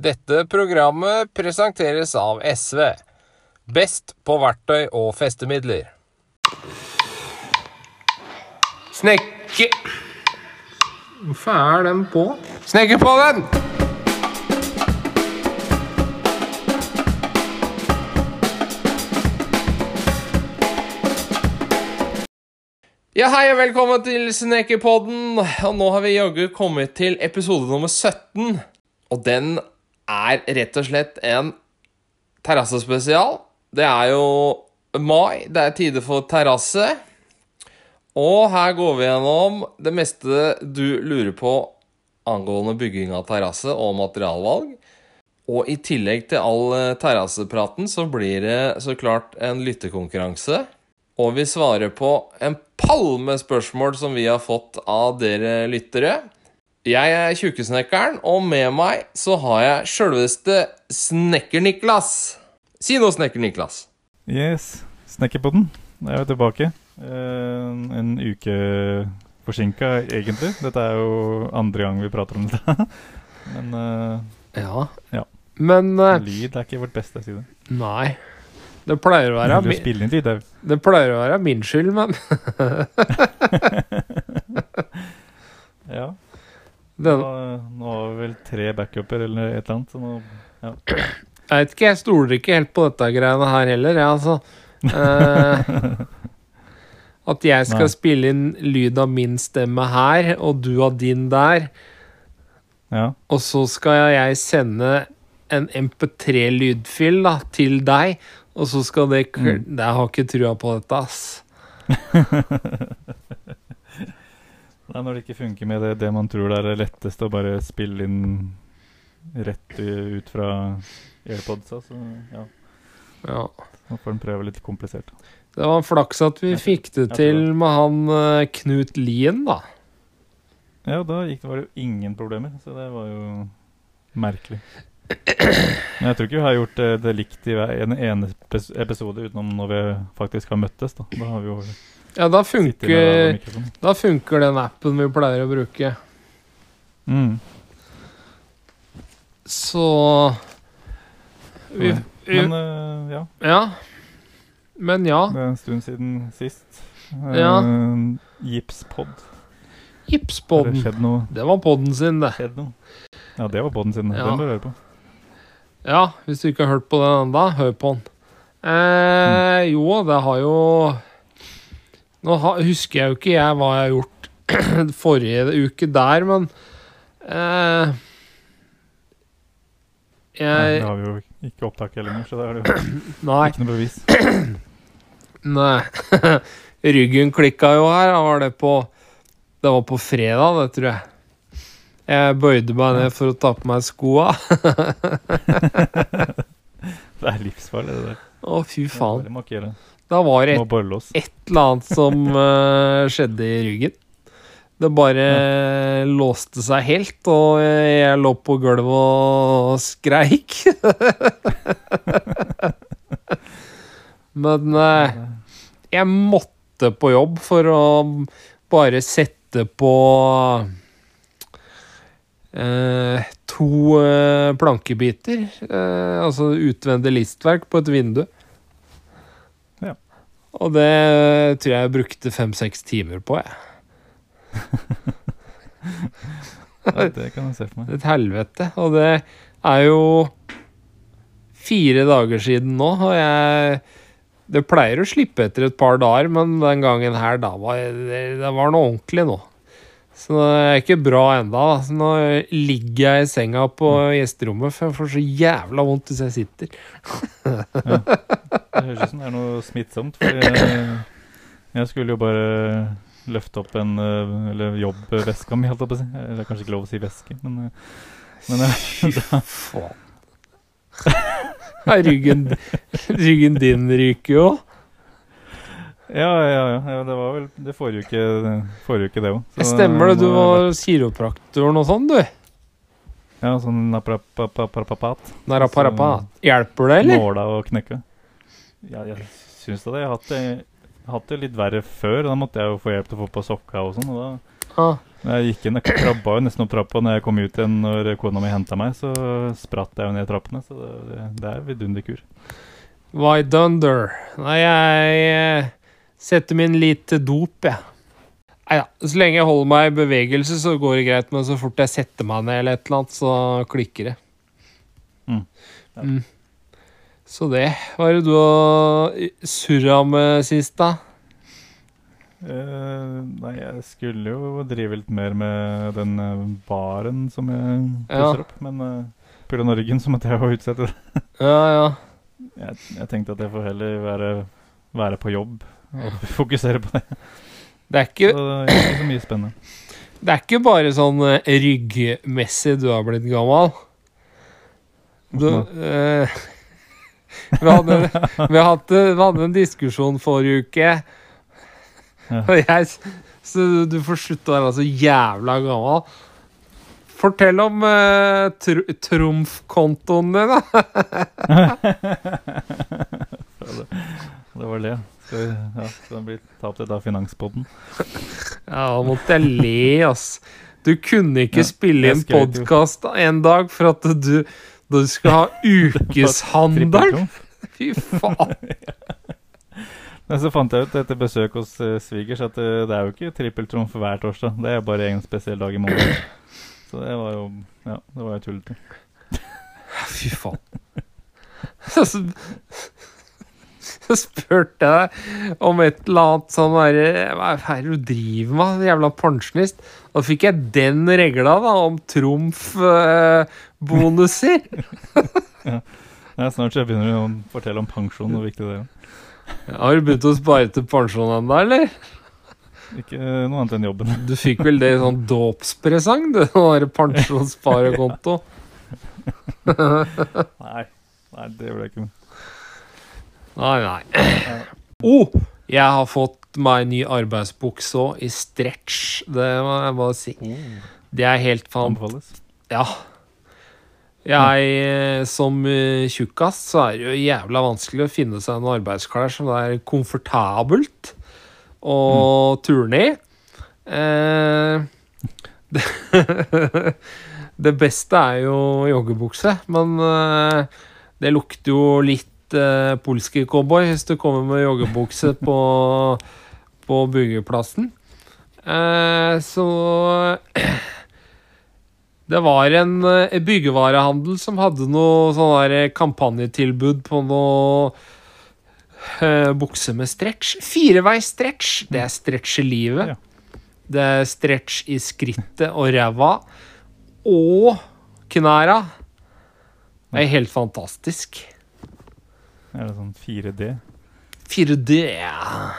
Dette programmet presenteres av SV. Best på verktøy og festemidler. Snekke... Hvorfor er den på? Snekke på den! Ja, hei og velkommen til Snekkerpodden. Og nå har vi jaggu kommet til episode nummer 17. Og den er rett og slett en terrassespesial. Det er jo mai, det er tider for terrasse. Og her går vi gjennom det meste du lurer på angående bygging av terrasse og materialvalg. Og i tillegg til all eh, terrassepraten så blir det så klart en lyttekonkurranse. Og vi svarer på en palme spørsmål som vi har fått av dere lyttere. Jeg er Tjukkesnekkeren, og med meg så har jeg sjølveste Snekker-Niklas. Si noe, Snekker-Niklas. Yes, Snekkerpodden. Da er jo tilbake. Eh, en uke forsinka, egentlig. Dette er jo andre gang vi prater om dette. Men eh, Ja. Ja. Men eh, lyd er ikke vårt beste side. Nei. Det pleier å være min, er- Det pleier å være min skyld, men Ja. Nå, nå har vi vel tre backuper eller et eller annet. Så nå, ja. Jeg vet ikke, jeg stoler ikke helt på dette greiene her heller, jeg, altså. Eh, at jeg skal Nei. spille inn lyd av min stemme her, og du av din der, ja. og så skal jeg sende en MP3-lydfil da, til deg, og så skal det Mm. Jeg har ikke trua på dette, ass. Nei, når det ikke funker med det, det man tror det er det letteste å bare spille inn rett ut fra airpodsa, så ja. Ja. Nå får en prøve litt komplisert. Det var en flaks at vi Jeg fikk det til det. med han eh, Knut Lien, da. Ja, da gikk, var det jo ingen problemer, så det var jo merkelig. Men jeg tror ikke vi har gjort det, det likt i hver en ene episode utenom når vi faktisk har møttes. Da Da har vi jo Ja, da funker, da funker den appen vi pleier å bruke. Mm. Så vi, vi, Men uh, ja, Ja. Men ja. det er en stund siden sist. Uh, Gipspod. Har det Gipspodden. Det var podden sin, det. Ja, det var podden sin. Ja. Den bør du høre på. Ja, hvis du ikke har hørt på den enda, hør på den. Eh, Mm. Jo, det har jo Nå husker jeg jo ikke jeg hva jeg har gjort forrige uke der, men eh, Nei, Jeg det har vi jo ikke opptak heller så det er det jo Nei. ikke noe bevis. Nei. Ryggen klikka jo her. Var det på Det var på fredag, det tror jeg. Jeg bøyde meg ned for å ta på meg skoa. Det er livsfarlig, det der. Å, fy faen. Da var det et, et eller annet som uh, skjedde i ryggen. Det bare låste seg helt, og jeg lå på gulvet og skreik. Men uh, jeg måtte på jobb for å bare sette på eh, to eh, plankebiter. eh, altså utvendig listverk på et vindu. Ja. Og det tror jeg jeg brukte fem-seks timer på, jeg. Ja, det kan jeg se for meg. Et helvete. Og det er jo fire dager siden nå, og jeg Det pleier å slippe etter et par dager, men den gangen her, da var det, det var noe ordentlig nå. Så det er ikke bra enda. Så nå ligger jeg i senga på gjesterommet, for jeg får så jævla vondt hvis jeg sitter. Det høres ut som det er noe smittsomt. For jeg, jeg skulle jo bare løfte opp en Eller jobbveska mi, holdt jeg på å si. Eller kanskje ikke lov å si veske, men, men eh, da, Faen. Ryggen, ryggen din ryker jo. Ja, ja, ja. Det var vel det forrige uke, forrige uke det òg. Stemmer det, du var kiropraktoren og sånn, du. Ja, sånn naprapapat. Naraparapat. Hjelper det, eller? Nåla og knekka. Ja, jeg syns da det. Jeg har hatt det, hatt det litt verre før. Da måtte jeg jo få hjelp til å få på sokka og sånn. Og da, Ah. Jeg gikk inn, jeg krabba jo nesten opp trappa når jeg kom ut igjen når kona mi henta meg. Så spratt jeg jo ned trappene, så det, det, det er vidunderkur. kur. Why dunder? Nei, jeg eh, setter min lit til dop, jeg. Nei da. Så lenge jeg holder meg i bevegelse, så går det greit. Men så fort jeg setter meg ned eller et eller annet, så klikker det. Mm. Ja. Mm. Så det. Hva er det du har surra med sist, da? Uh, nei, jeg skulle jo drive litt mer med den eh, baren som jeg Ja. opp, men uh, pga. ryggen så måtte jeg jo utsette det. Ja, ja. Jeg, jeg tenkte at jeg får heller være, være på jobb og fokusere på det. Det er Så ikke, det er ikke så mye spennende. det er ikke bare sånn eh, ryggmessig du har blitt gammel. Du, eh, vi, hadde, vi, hadde, vi hadde en diskusjon forrige uke. Ja. Og jeg, så du får slutte å være så jævla gammel. Fortell om eh, tr trumfkontoen din, da. det var det. Vi, ja, skal det bli ut av Finanspodden? Ja, nå måtte jeg le, ass. Du kunne ikke Ja, spille inn podkast en dag for at du, du skal ha ukeshandel. Fy faen. Men så fant jeg ut etter besøk hos uh, svigers at uh, det er jo ikke trippeltrumf hver torsdag. Det er bare en spesiell dag i måneden. Så det var jo Ja, det var jo tullete. Fy faen. Så, spurte jeg deg om et eller annet sånn derre Hva er det du driver med, jævla pensjonist? Da fikk jeg den regla, da, om trumfbonuser. Ja, snart så begynner du å fortelle om pensjon og hvor viktig det er. Har du begynt å spare til pensjon ennå, eller? Ikke uh, noe annet enn jobben. Du fikk vel det i sånn dåpspresang, du? Der pensjonssparekonto. Nei, nei det ble ikke. Nei, nei. Oh, jeg har fått meg ny arbeidsbukse òg, i stretch. Det må jeg bare si. Det er helt fan... Ja. Jeg, eh, som eh, tjukkas, så er det jo jævla vanskelig å finne seg noen arbeidsklær som det er komfortabelt å turne i. Eh, det, det beste er jo joggebukse, men eh, det lukter jo litt eh, polske cowboy hvis du kommer med joggebukse på, på byggeplassen. Uh, så det var en eh, byggevarehandel som hadde noe sånn der kampanjetilbud på noe bukse med stretch. Fireveis stretch. Det er stretch i livet. Ja. Det er stretch i skrittet og ræva. Og knæra. Det er helt fantastisk. Er det sånn 4D? 4D, ja.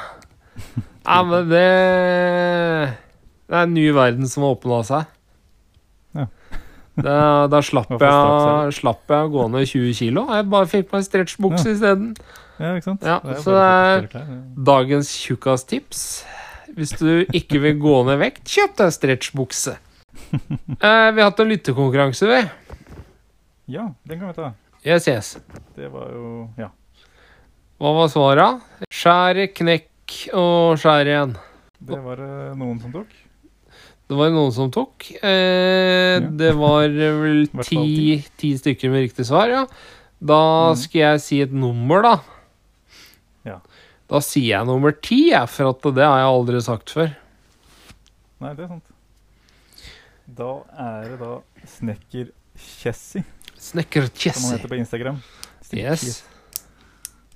Ja, men det Det er en ny verden som har åpna seg. Ja. Da, da slapp, jeg, slapp jeg å gå ned 20 kilo. Jeg bare fikk meg stretchbukse Ja. isteden. Ja, ikke sant? Ja, Det så det er- klær, ja. Dagens tjukkastips. Hvis du ikke vil gå ned vekt, kjøp deg stretchbukse. Eh, vi har hatt en lyttekonkurranse, vi. Ja, den kan vi ta. Yes, yes. Det var jo Ja. Hva var svara? Skjære, knekk og skjære igjen. Det var det noen som tok. Det var noen som tok. Eh, Ja. Det var vel ti, ti stykker med riktig svar, ja. Da Mm. skal jeg si et nummer, da. Ja. Da sier jeg nummer ti, jeg, for at det har jeg aldri sagt før. Nei, det er sant. Da er det da Snekker Kjessi, Snekker som han heter på Instagram. Snekker Yes.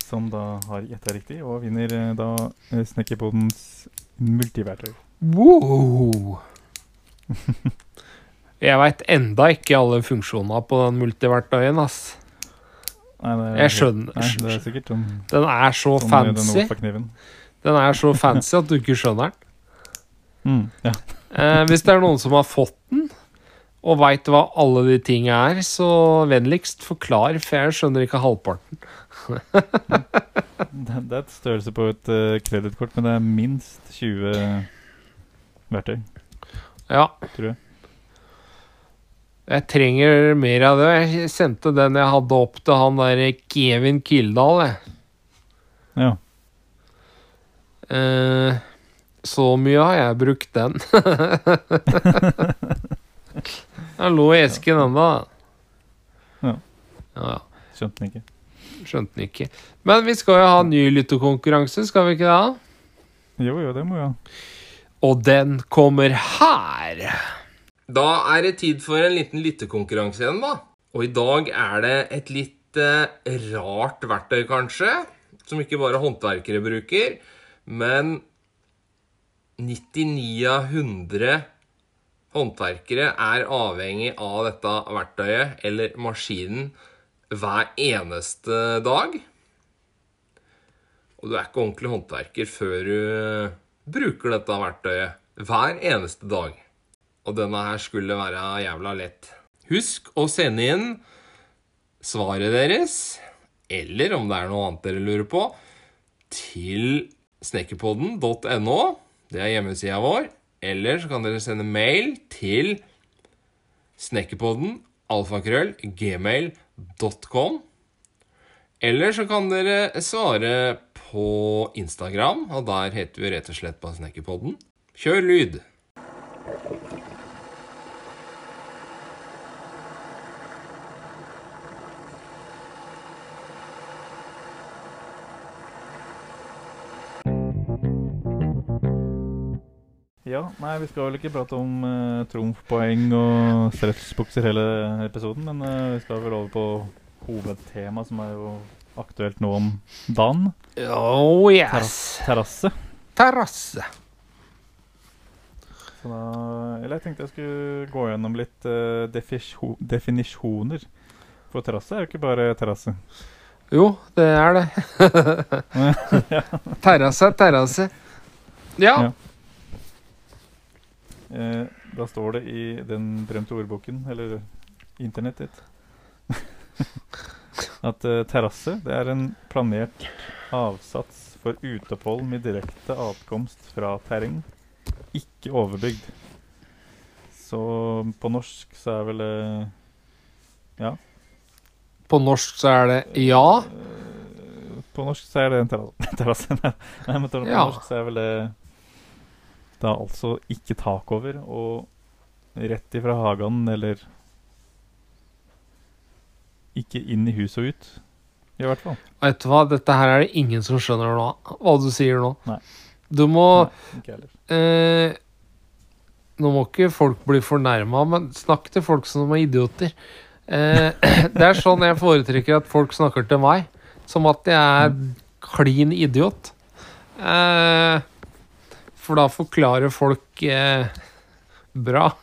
Som da har gjetta riktig, og vinner eh, da Snekkerbodens Snekkerpodens multiverktøy. Wow. Jeg veit enda ikke alle funksjonene på den multiverktøyen, ass. Nei, det er Jeg skjønner. Nei, det er sikkert sånn, Den er så sånn fancy. den. Den er så fancy at du ikke skjønner den. Mm, ja. Eh, hvis det er noen som har fått den, og veit hva alle de tinga er, så vennligst forklar, for jeg skjønner ikke halvparten. Det, det er størrelse på et uh, kredittkort, men det er minst 20 verktøy, Ja. tror jeg. Jeg trenger mer av det. Jeg sendte den jeg hadde opp til han der Kevin Kildahl, jeg. Ja. Eh, Så mye har jeg brukt den. Den lå i esken ennå. Ja. ja. Skjønte den ikke. Skjønte den ikke. Men vi skal jo ha ny lyttekonkurranse, skal vi ikke det? Jo, jo, det må vi ha. Og den kommer her. Da er det tid for en liten lyttekonkurranse igjen, da. Og i dag er det et litt eh, rart verktøy, kanskje. Som ikke bare håndverkere bruker. Men 99 av 100 håndverkere er avhengig av dette verktøyet eller maskinen hver eneste dag. Og du er ikke ordentlig håndverker før du bruker dette verktøyet hver eneste dag. Og denne her skulle være jævla lett. Husk å sende inn svaret deres, eller om det er noe annet dere lurer på, til snekkerpodden.no. Det er hjemmesida vår. Eller så kan dere sende mail til snekkerpodden alfakrøll gmail.com. Eller så kan dere svare på Instagram, og der heter vi rett og slett bare Snekkerpodden. Kjør lyd! Nei, vi skal vel ikke prate om uh, trumfpoeng og stretchbukser hele episoden, men uh, vi skal vel over på hovedtema, som er jo aktuelt nå om dagen. Oh Terras terrasse. Terrasse. Så da, eller jeg tenkte jeg skulle gå gjennom litt uh, definisjoner. For terrasse er jo ikke bare terrasse. Jo, det er det. terrasse er terrasse. Ja. Ja. Eh, da står det i den berømte ordboken, eller internettet, at eh, terrasse det er en planert avsats for uteopphold med direkte atkomst fra terreng, ikke overbygd. Så på norsk så er vel eh, Ja. På norsk så er det ja. Eh, På norsk så er det en terra- terrasse. Nei, men på norsk så er vel det da altså ikke tak over og rett ifra hagen eller ikke inn i huset og ut, i hvert fall. Vet du hva, dette her er det ingen som skjønner nå, hva du sier nå. Nei. Du må Nei, ikke eh, Nå må ikke folk bli fornærma, men snakk til folk som er idioter. Eh, det er sånn jeg foretrekker at folk snakker til meg. Som at jeg er klin idiot. Eh, for da forklarer folk eh, bra.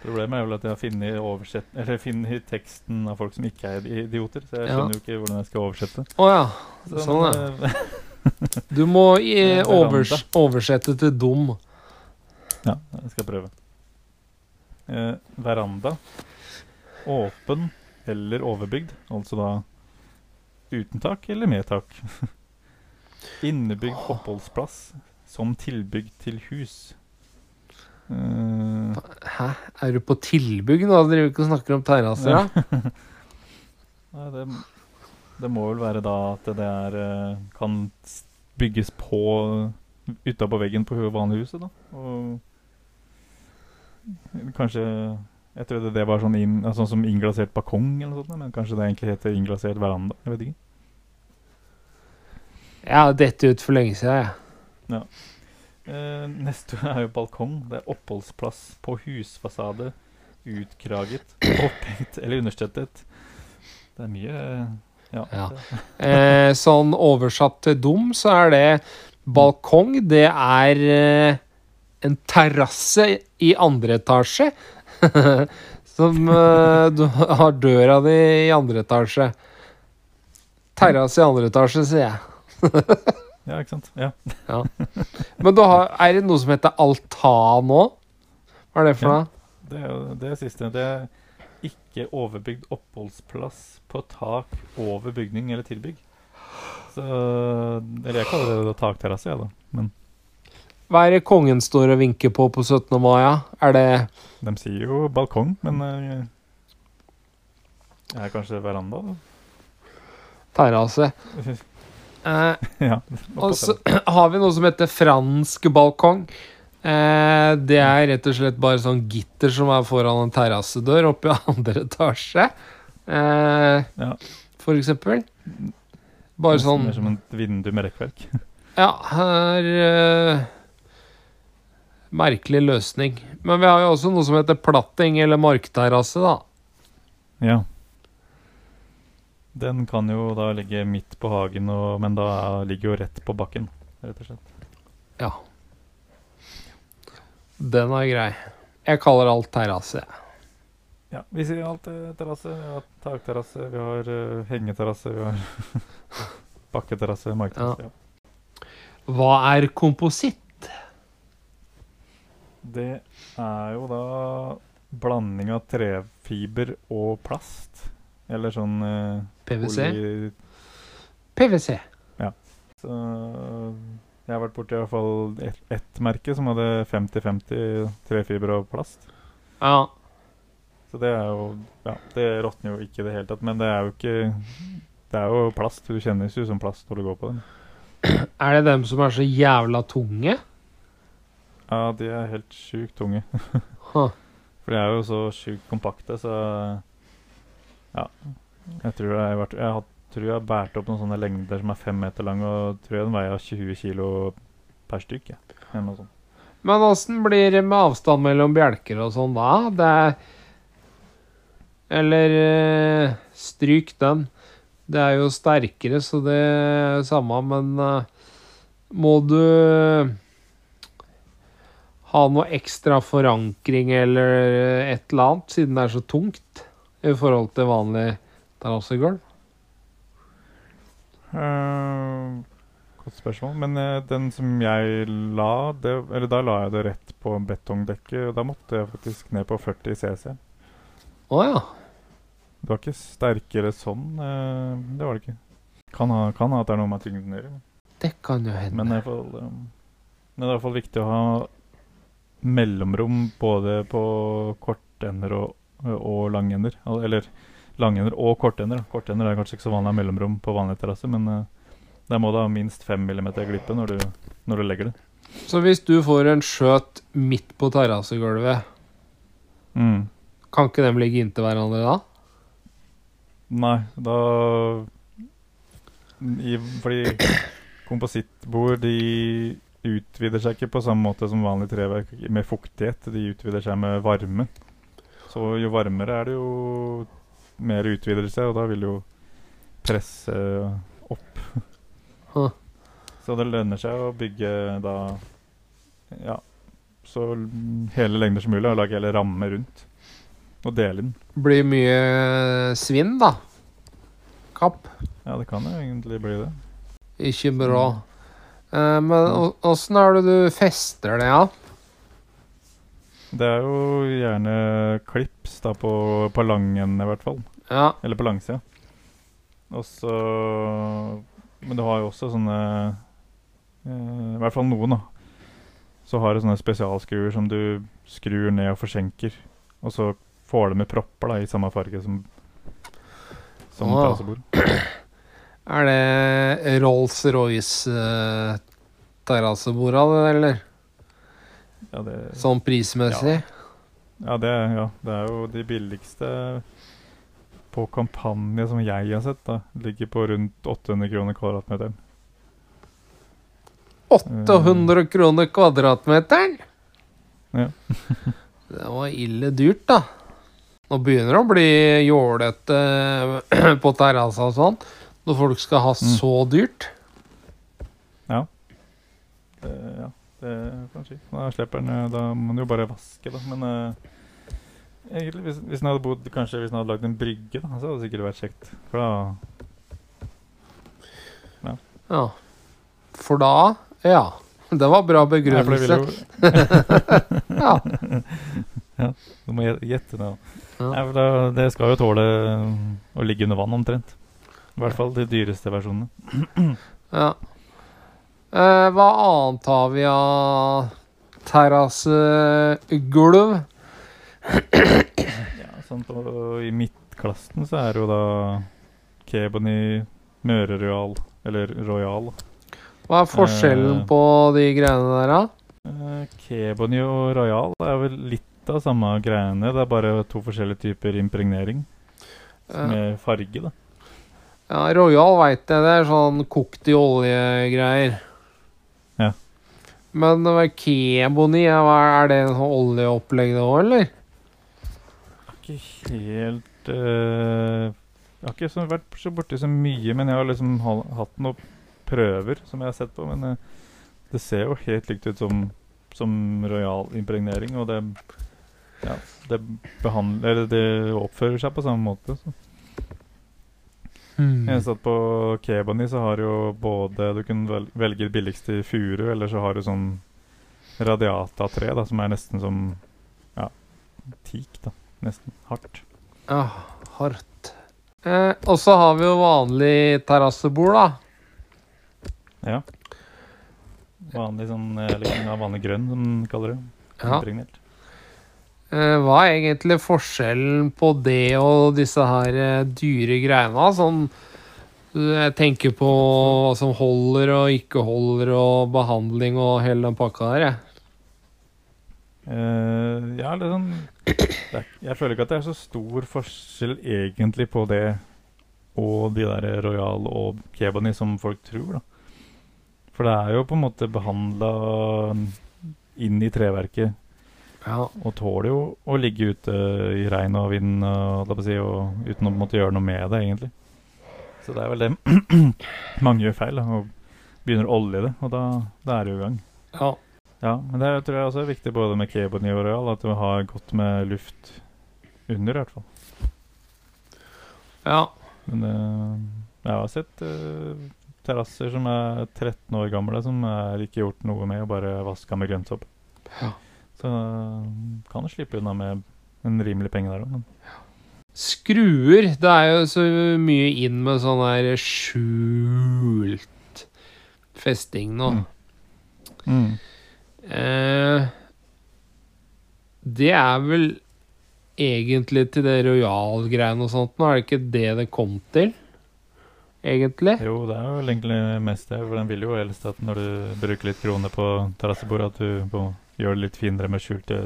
Problemet er vel at jeg har funnet, teksten av folk som ikke er idioter, så jeg skjønner jo ikke hvordan jeg skal oversette. Å ja. Så, Sånn, ja. Du må Eh, overs oversette til dum. Ja, jeg skal prøve. Eh, veranda. Åpen eller overbygd, altså da uten tak eller med tak. Innebygd oppholdsplass som tilbygg til hus. Uh, Hæ? Er du på tilbygg nå? Driver du ikke og snakker om terrasser, da? nei, det, det må vel være da at det er eh, kan bygges på utapå veggen på hu- vanlighuset, da. Og kanskje Jeg trodde det var sånn, inn, sånn som innglasert balkong, eller noe sånt, men kanskje det egentlig heter innglasert veranda. Jeg vet ikke. Jeg har dette ut for lenge siden, jeg. Eh, neste er jo balkong. Det er oppholdsplass på husfasade. Utkraget, opphengt eller understøttet. Det er mye eh, Ja. Ja. Eh, sånn oversatt til dum, så er det balkong. Det er eh, en terrasse i andre etasje. Som eh, du har døra di i andre etasje. Terrasse i andre etasje, sier jeg. ja, ikke sant? Ja. Men du har, er det noe som heter altan òg? Hva er det for Ja. Det er jo det siste. Det er ikke overbygd oppholdsplass på tak over bygning eller tilbygg. Så Eller jeg kaller det takterrasse, jeg, da. Men Hva er det kongen står og vinker på på 17. mai? Er det de sier jo balkong, men Det er kanskje veranda, da? terrasse? Eh, ja. og så har vi noe som heter fransk balkong. Eh, det er rett og slett bare sånn gitter som er foran en terrassedør oppe i andre etasje. Eh, Ja. For eksempel. Bare sånn Mer som et vindu med rekkverk. Ja, her eh, Merkelig løsning. Men vi har jo også noe som heter platting eller markterrasse, da. Ja. Den kan jo da ligge midt på hagen, og, men da er- ligger jo rett på bakken, rett og slett. Ja. Den er grei. Jeg kaller alt terrasse. Ja, vi sier alt er terrasse. Vi har takterrasse, vi har uh, hengeterrasse, vi har bakketerrasse, markterrasse. Ja. Hva er kompositt? Det er jo da blanding av trefiber og plast. Eller sånn uh, PwC? poly... PwC. Så jeg har vært borti i hvert fall ett et merke som hadde 50-50 trefiber og plast. Ja. Så det er jo Ja, det råtner jo ikke i det hele tatt, men det er jo ikke Det er jo plast. Du kjennes jo som plast når du går på den. Er det dem som er så jævla tunge? Ja, de er helt sjukt tunge. Huh. For de er jo så sjukt kompakte, så Ja. Jeg tror jeg har, vært, jeg har, tror jeg har båret opp noen sånne lengder som er fem meter lang, og tror jeg den veier 20 kilo per stykk. Men åssen blir det med avstand mellom bjelker og sånn da? Det er Eller eh, stryk den. Det er jo sterkere, så det er samme, men eh, må du ha noe ekstra forankring eller et eller annet, siden det er så tungt i forhold til vanlig terrassegulv? Uh, godt spørsmål. Men uh, den som jeg la det, Eller da la jeg det rett på betongdekket, og da måtte jeg faktisk ned på 40 CC. Å ja. Det var ikke sterkere sånn. Uh, det var det ikke. Kan ha, kan ha at det er noe med tyngden å gjøre. Det kan jo hende. Men det er i fall, um, men det er i hvert fall viktig å ha mellomrom både på kortender og, og langender. Eller langender og kortender. Kortender er kanskje ikke så vanlig av mellomrom på vanlig terrasse, men uh, der må du ha minst 5 mm glippe når du, når du legger det. Så hvis du får en skjøt midt på terrassegulvet, Mm. kan ikke dem ligge inntil hverandre da? Nei, da i, Fordi komposittbord de utvider seg ikke på samme måte som vanlig treverk med fuktighet. De utvider seg med varme. Så jo varmere er det jo mer utvidelse, og da vil jo presse opp. Huh. Så det lønner seg å bygge da Ja, så hele lengder som mulig, og lage hele ramme rundt. Og dele den. Blir mye svinn, da. Kapp. Ja, det kan jo egentlig bli det. Ikke bra. Eh, men å- åssen er det du fester det, ja? Det er jo gjerne klips da på, på langen, i hvert fall. Ja. Eller på langsida. Og så Men du har jo også sånne eh, I hvert fall noen, da. Så har du sånne spesialskruer som du skrur ned og forsenker. Og så får du med propper da i samme farge som Som terrassebord. Er det Rolls-Royce eh, eller? Ja, det, Sånn prismessig? ja, det, ja, det er jo de billigste på kampanje som jeg har sett. da Ligger på rundt 800 kroner kvadratmeteren. 800 kroner kvadratmeteren? Ja. det var ille dyrt, da. Nå begynner det å bli jålete på terrassa og sånn. Når folk skal ha Mm. så dyrt. Det, ja, det kan skje. Da slipper den, eh, da må den jo bare vaske, da. Men uh, egentlig, hvis, hvis den hadde bodd Kanskje hvis den hadde lagd en brygge, da, så hadde det sikkert vært kjekt. For da Ja. For da Ja. Det var bra Ja, begrunnelse. ville Ja. Du må gjette det. Ja. Nei, for da, det skal jo tåle å ligge under vann, omtrent. I hvert fall de dyreste versjonene. ja. Eh, hva annet har vi av terrassegulv? Ja, sånn på, I midtklassen så er det jo da Kebony Møre Royal, eller Royal. Hva er forskjellen Eh. på de greiene der, da? Eh, Kebony og Royal er vel litt av samme greiene. Det er bare to forskjellige typer impregnering Eh, med farge, da. Ja, Royal veit jeg, det er sånn kokt i olje-greier. Men hva- er det en sånn oljeopplegg nå, eller? Ikke helt uh, Jeg har ikke vært så borti så mye, men jeg har liksom hatt noen prøver som jeg har sett på. Men uh, det ser jo helt likt ut som, som royal impregnering, og det ja, det behandler det oppfører seg på samme måte. Så. Hmm. Eneste satt på Kebani så har du jo både Du kan velge det billigste i furu, eller så har du sånn radiata-tre, da, som er nesten som ja, teak, da. Nesten hardt. Ja, hardt. Eh, og så har vi jo vanlig terrassebord, da. Ja. Vanlig sånn eh, liksom, vanlig grønn, som de kaller det. Ja. Eh, hva er egentlig forskjellen på det og disse her eh, dyre greiene? Sånn eh, Jeg tenker på hva som holder og ikke holder, og behandling og hele den pakka der, jeg. Uh, ja, er sånn Jeg føler ikke at det er så stor forskjell egentlig på det og de der Royal og Kebani som folk tror, da. For det er jo på en måte behandla inn i treverket Ja. og tåler jo å ligge ute i regn og vind og, si, og uten å måtte gjøre noe med det, egentlig. Så det er vel det mange gjør feil, da, og begynner å olje det, og da, da er det jo i gang. ja. Ja, men det tror jeg også er viktig både med Kebony og Royal, at du har godt med luft under, i hvert fall. ja. Men uh, jeg har sett uh, terrasser som er 13 år gamle, som er ikke gjort noe med, og bare vaska med grønnsopp. Ja. Så uh, kan du slippe unna med en rimelig penge der òg, men Skruer. Det er jo så mye inn med sånn her skjult festing nå. Mm. Mm. Eh, det er vel egentlig til det Royal-greiene og sånt nå, er det ikke det det kom til? Egentlig? Jo, det er vel egentlig mest det, for den vil jo helst at når du bruker litt kroner på terrassebordet, at du på, gjør det litt finere med skjulte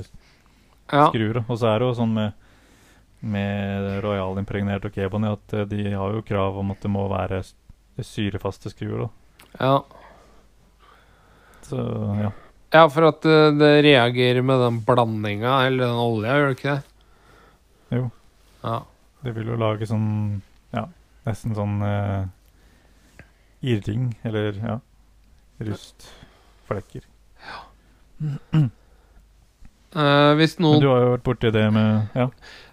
Ja. skruer. Og så er det jo sånn med, med Royal impregnert og Kebony at eh, de har jo krav om at det må være syrefaste skruer. da. ja. Så ja. Ja, for at eh, det reagerer med den blandinga, eller den olja, gjør det ikke det? Jo. Ja. Det vil jo lage sånn Ja, nesten sånn uh, irring, eller ja Rustflekker. Eh, hvis noen du har jo vært borti det med Ja.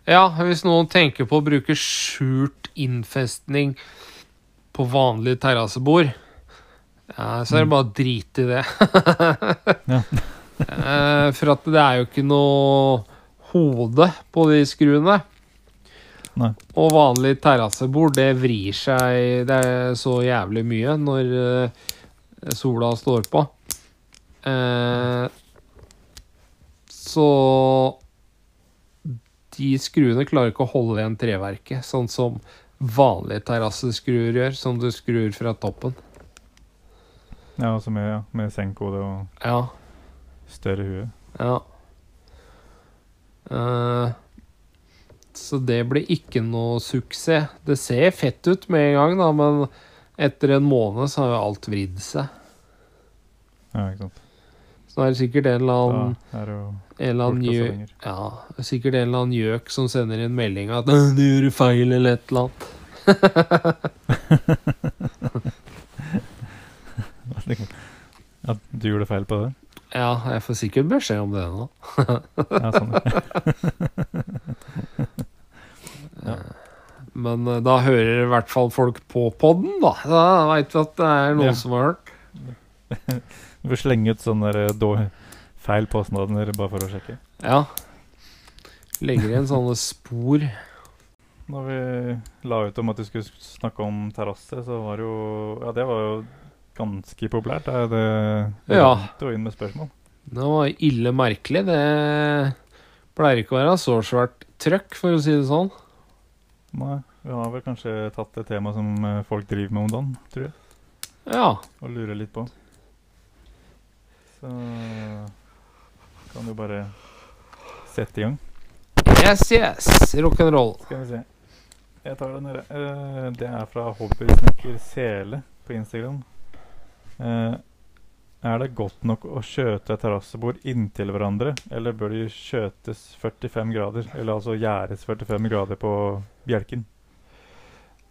Ja, hvis noen tenker på å bruke skjult innfestning på vanlig terrassebord, ja, så er det Mm. bare å drite i det. Ja. Eh, For at det er jo ikke noe hode på de skruene. Nei. Og vanlig terrassebord, det vrir seg Det er så jævlig mye når uh, sola står på. Eh, så de skruene klarer ikke å holde igjen treverket, sånn som vanlige terrasseskruer gjør, som du skrur fra toppen. ja altså med, ja, med senkode og Ja, større hue. ja. Uh, så det blir ikke noe suksess. Det ser fett ut med en gang, da, men etter en måned så har jo alt vridd seg. Ja, ikke sant. Så da er det sikkert en eller annen, Er en eller annen gjøk. Ja, er sikkert en eller annen gjøk som sender inn melding at «Øh, 'du gjorde feil', eller et eller annet. At du gjorde feil på det? Ja, jeg får sikkert beskjed om det nå. Ja, sånn. Ja. Men eh, da hører i hvert fall folk på podden, da. Da veit vi at det er noen Ja. som har hørt. Du får slenge ut sånne der, då- feil påstander bare for å sjekke. Ja. Legger igjen sånne spor. Når vi la ut om at vi skulle snakke om terrasse, så var det jo Ja, det var jo ganske populært. Da. Det, det Ja. jo inn med spørsmål. Det var ille merkelig. Det pleier ikke å være så svært trøkk, for å si det sånn. Nei, vi har vel kanskje tatt et tema som eh, folk driver med om dagen, tror jeg. Ja. Og lurer litt på. Så kan du bare sette i gang. Yes, yes. Rock'n'roll. Skal vi se. Jeg tar den nede. Uh, det er fra Hobbysnekker Sele på Instagram. Uh, er det godt nok å skjøte et terrassebord inntil hverandre, eller bør de skjøtes 45 grader? Eller altså gjæres 45 grader på bjelken?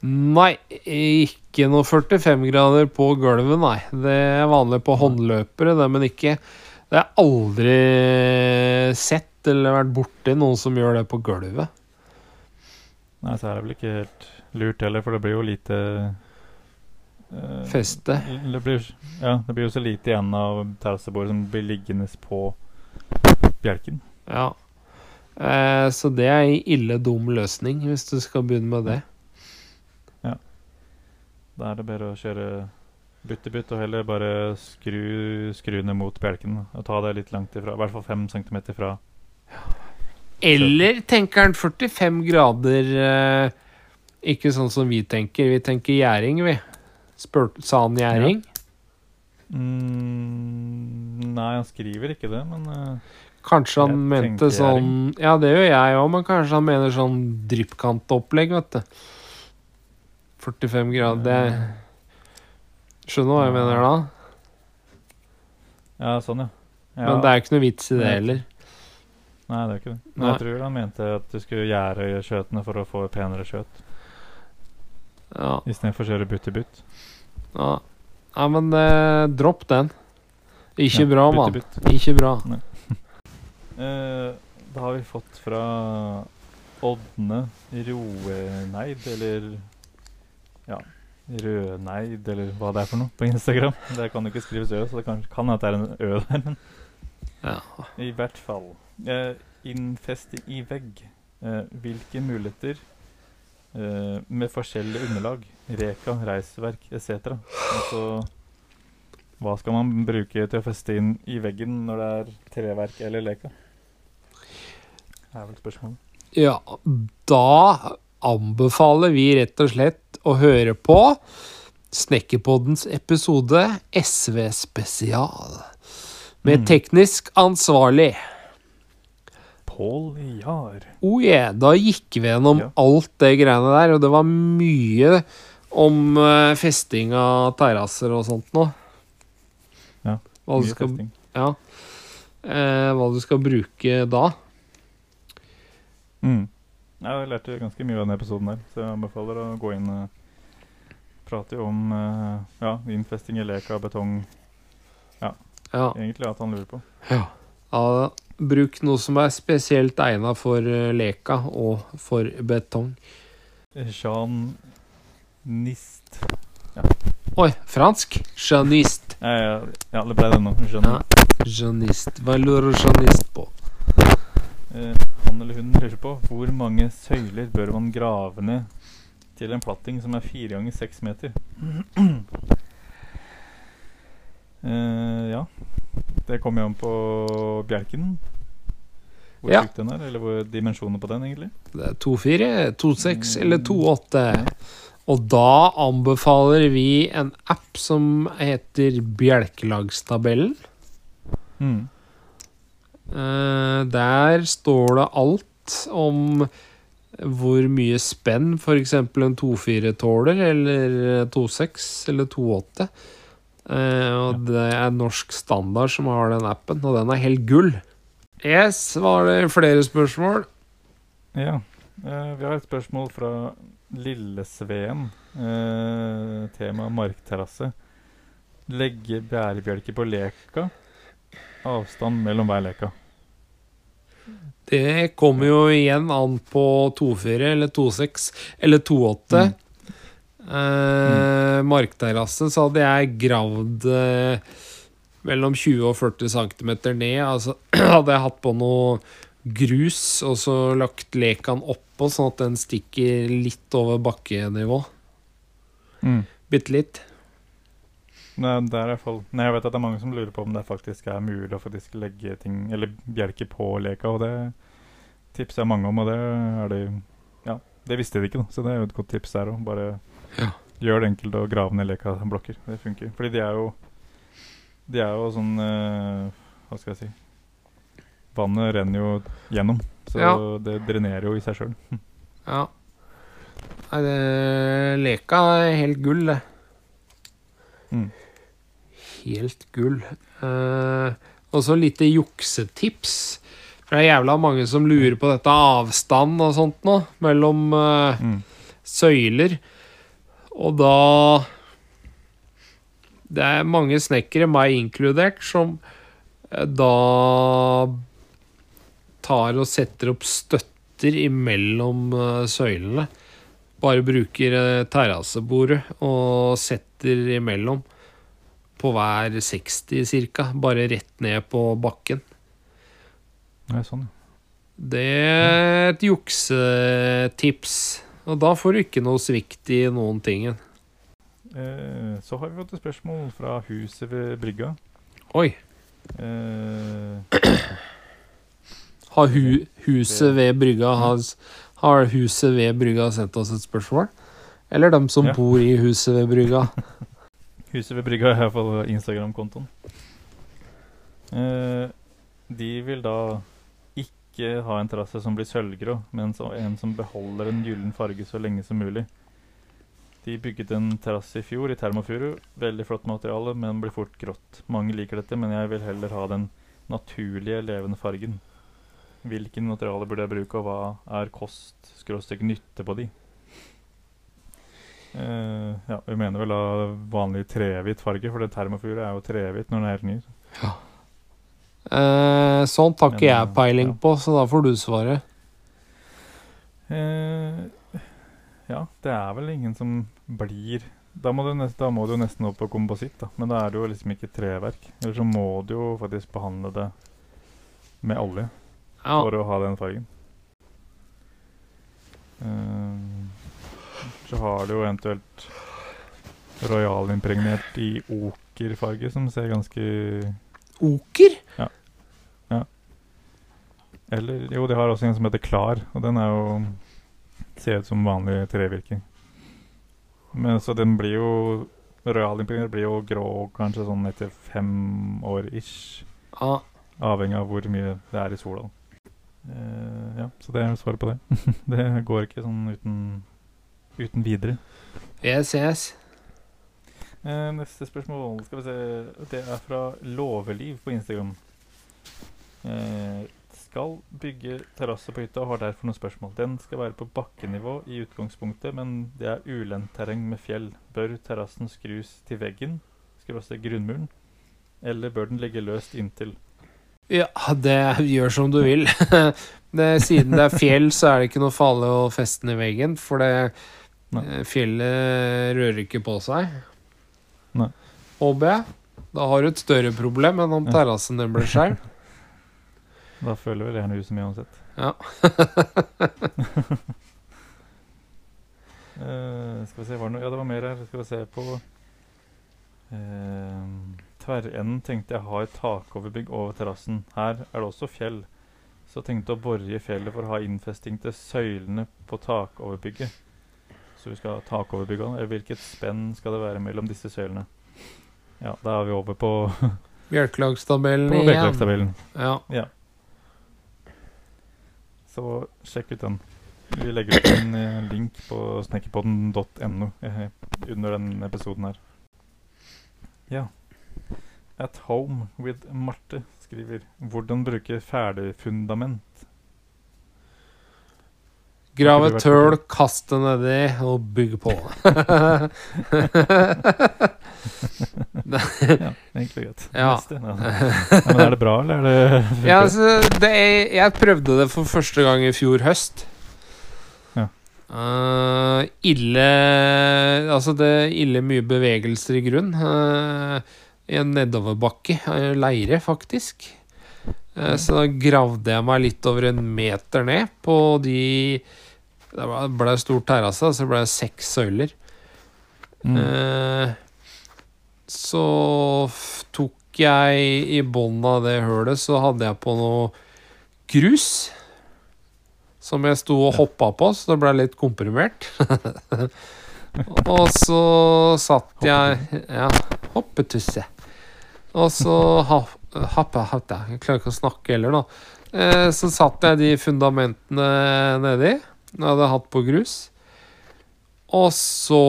Nei, ikke noe 45 grader på gulvet, nei. Det er vanlig på håndløpere, det, men ikke Det har jeg aldri sett eller vært borti noen som gjør det på gulvet. Nei, så er det vel ikke helt lurt heller, for det blir jo lite uh, Feste. Det blir, ja, det blir jo så lite igjen av terrassebordet som blir liggende på bjelken. Ja. Eh, så det er en ille dum løsning, hvis du skal begynne med det. Ja. Da er det bare å kjøre bytte-bytt og heller bare skru skruene mot bjelken. Og ta det litt langt ifra. I hvert fall fem centimeter fra. Eller tenker han 45 grader eh, Ikke sånn som vi tenker. Vi tenker gjæring, vi. Spør, sa han gjæring? Mm, nei, han skriver ikke det, men eh, Kanskje han mente sånn sånn Ja, det gjør jeg òg, men kanskje han mener sånn dryppkantopplegg, vet du. 45 grader det du hva jeg mener da? Ja, sånn, ja. ja. Men det er ikke noe vits i det heller. Nei, det er ikke det. Men Nei. jeg tror han mente at du skulle gjære kjøttene for å få penere kjøtt. Ja, istedenfor å kjøre bytte-bytt. ja. ja men eh, dropp den. Ikke Ja, bra, mann. Ikke bra. Eh, da har vi fått fra Ådne Roeneid, eller ja, Rødneid, eller hva det er for noe, på Instagram. Det kan jo ikke skrives Ø, så det kan, kan at det er en Ø der, men Ja. i hvert fall. Eh, innfeste i vegg. Eh, hvilke muligheter eh, med forskjellige underlag, reka, reisverk etc. Altså hva skal man bruke til å feste inn i veggen når det er treverk eller leka? Det er vel spørsmålet. Ja, da anbefaler vi rett og slett å høre på Snekkerpoddens episode SV Spesial. Med Mm. teknisk ansvarlig. Pål Jahr. Oh yeah, da gikk vi gjennom Ja. alt det greiene der, og det var mye om eh, festing av terrasser og sånt nå. Ja, Hva Mye skal, festing. ja. Eh, hva du skal bruke da. Mm. Jeg lærte ganske mye av denne episoden der, så jeg anbefaler å gå inn og prate om uh, ja, innfesting i leka, betong, Ja. egentlig at han lurer på. Ja. Bruk noe som er spesielt egna for eh, leka og for betong. Jean Nist. Oi, fransk? Jeanist. Ja, ja, ja, det ble det nå. Jeanist. Ja. Janist. Hva lurer Jeanist på? Eh, han eller hun lurer på hvor mange søyler bør man grave ned til en platting som er fire ganger seks meter. eh, ja. Det kommer jo an på bjelken. Hvor Ja. tjukk den er, eller hvor dimensjonen på den, egentlig. Det er 2-4, 2-6 eller 2-8. Og da anbefaler vi en app som heter Bjelkelagstabellen. Mm. Eh, der står det alt om hvor mye spenn f.eks. en 2-4 tåler, eller 2-6 eller 2-8. Eh, og det er norsk standard som har den appen, og den er helt gull. Yes, var det flere spørsmål? Ja. Eh, vi har et spørsmål fra Lillesveen. Eh, tema markterrasse. Legge bærebjelker på leka. Avstand mellom hver leka. Det kommer jo igjen an på 2-4 eller 2-6 eller 2-8. Mm. Eh, Markterrasse så hadde jeg gravd eh, mellom 20 og 40 cm ned. Altså hadde jeg hatt på noe grus og så lagt lekan oppå, sånn at den stikker litt over bakkenivå. Mm. Bitte litt. Nei, det er i hvert fall Nei, Jeg vet at det er mange som lurer på om det faktisk er mulig å faktisk legge ting Eller bjelker på leka, og det tipser jeg mange om, og det er det Ja, Det visste de ikke, da, så det er jo et godt tips der òg. Bare Ja. gjør det enkelt å grave ned leka blokker. Det funker. Fordi de er jo De er jo sånn eh, Hva skal jeg si Vannet renner jo gjennom, så Ja. det drenerer jo i seg sjøl. Ja. Nei, det Leka er helt gull, det. Mm. Helt gull. Eh, og så lite juksetips. For det er jævla mange som lurer på dette avstand og sånt nå, mellom eh, Mm. søyler. Og da Det er mange snekkere, meg inkludert, som eh, da tar og setter opp støtter imellom søylene. Bare bruker terrassebordet og setter imellom. På hver 60 cirka. Bare rett ned på bakken. Nei, sånn, ja. Det er et juksetips. Og da får du ikke noe svikt i noen ting. Eh, så har vi fått et spørsmål fra huset ved brygga. Oi. Eh, Har hu huset ved brygga har, har huset ved brygga sendt oss et spørsmål? Eller dem som Ja. bor i huset ved brygga? huset ved brygga er iallfall Instagram-kontoen. Eh, de vil da ikke ha en terrasse som blir sølvgrå, men en som beholder en gyllen farge så lenge som mulig. De bygget en terrasse i fjor i termofuru. Veldig flott materiale, men blir fort grått. Mange liker dette, men jeg vil heller ha den naturlige, levende fargen. Hvilken materiale burde jeg bruke, og hva er kost-nytte på de? Eh, ja, vi mener vel da vanlig trehvit farge, for det termofuret er jo trehvit når den er helt ny. Eh, sånt har ikke Men, jeg peiling ja. på, så da får du svaret. Eh, ja, det er vel ingen som blir da må, du nest, da må du nesten opp på kompositt, da. Men da er det jo liksom ikke treverk. Eller så må du jo faktisk behandle det med olje Ja, for å ha den fargen. Eh, så har du jo eventuelt royalimpregnert i okerfarge, som ser ganske Oker? Ja Eller jo, de har også en som heter Klar, og den er jo ser ut som vanlig trevirke. Men så den blir jo Royalimpregnert blir jo grå kanskje sånn etter fem år ish. Ah. Avhengig av hvor mye det er i sola. Uh, ja, så det er svaret på det. det går ikke sånn uten, uten videre. Yes, yes. Eh, neste spørsmål skal vi se Det er fra Låveliv på Instagram. Eh, skal bygge terrasse på hytta og har derfor noen spørsmål. Den skal være på bakkenivå i utgangspunktet, men det er ulendt terreng med fjell. Bør terrassen skrus til veggen, skråstrek grunnmuren, eller bør den ligge løst inntil? Ja, det gjør som du vil. det, siden det er fjell, så er det ikke noe farlig å feste den i veggen, for det eh, fjellet rører ikke på seg. Jeg. Da har du et større problem enn om terrassen din blir skjær. Da føler vel gjerne huset mye uansett. Ja. uh, skal vi se, var det noe Ja, det var mer her. Skal vi se på uh, Tverrenden tenkte jeg har takoverbygg over terrassen. Her er det også fjell. Så tenkte jeg å bore i fjellet for å ha innfesting til søylene på takoverbygget. Så vi skal ha takoverbyggene. Hvilket spenn skal det være mellom disse søylene? Ja, da er vi over på, Bjørkelagstabellen på igjen. Bjerkelagstabellen. Ja. Så sjekk ut den. Vi legger ut en eh, link på snekkerpodden.no eh, under den episoden her. Ja. At home with Marte skriver 'Hvordan bruke ferdigfundament'. Grav et høl, kast det nedi og bygg på. Ja, egentlig greit. Ja. Ja. Men er det bra, eller er det Ja, altså, det er, jeg prøvde det for første gang i fjor høst. Eh, ille Altså, det er ille mye bevegelser i grunn. Uh, I en nedoverbakke. Uh, leire, faktisk. Eh, så da gravde jeg meg litt over en meter ned på de Det ble- stor terrasse, så det ble seks søyler. Mm. Eh, så tok jeg i bånn av det hølet, så hadde jeg på noe grus. som jeg sto og hoppa på, så det ble litt komprimert. og så satt jeg Ja, hoppetusse. Og så ha- hoppa, hoppa Jeg klarer ikke å snakke heller, nå. Eh, så satt jeg de fundamentene nedi. Jeg hadde hatt på grus. Og så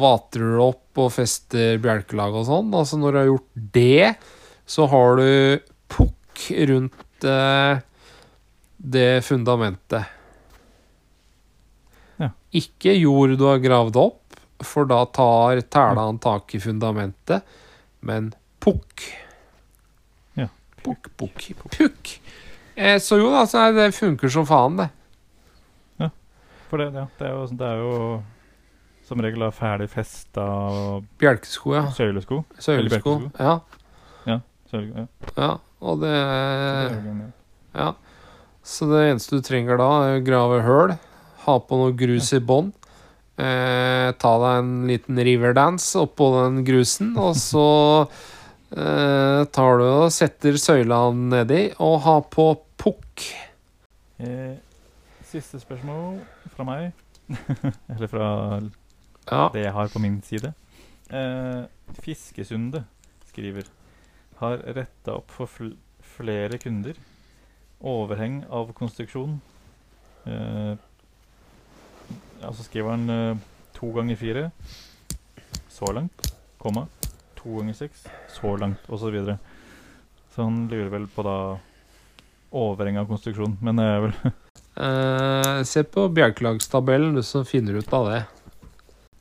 vater du opp og fester bjelkelag og sånn. Altså når du har gjort det, så har du pukk rundt eh, det fundamentet. Ja. Ikke jord du har gravd opp, for da tar tæla tak i fundamentet, men pukk. Ja. Pukk, pukk, pukk. Eh, så jo da, så det funker som faen, det. For det, ja, det, er jo, det er jo som regel da ferdig festa Bjelkesko, ja. søylesko. Søylesko. ja. Ja, søylesko, ja. ja. Og det. Ja. Så det eneste du trenger da, er å grave høl, ha på noe grus i bånn, eh, ta deg en liten riverdance oppå den grusen, og så tar du og setter søyla nedi, og har på pukk. Eh, siste spørsmål fra meg. Eller fra Ja. det jeg har på min side. Eh, Fiskesunde skriver Har retta opp for fl flere kunder. Overheng av konstruksjon. Eh, ja, så skriver han eh, to ganger fire. Så langt. Komma. To ganger seks. Så langt, osv. Så, videre. så han lurer vel på da overheng av konstruksjon. Men det er vel uh, se på bjelkelagstabellen, du som finner ut av det.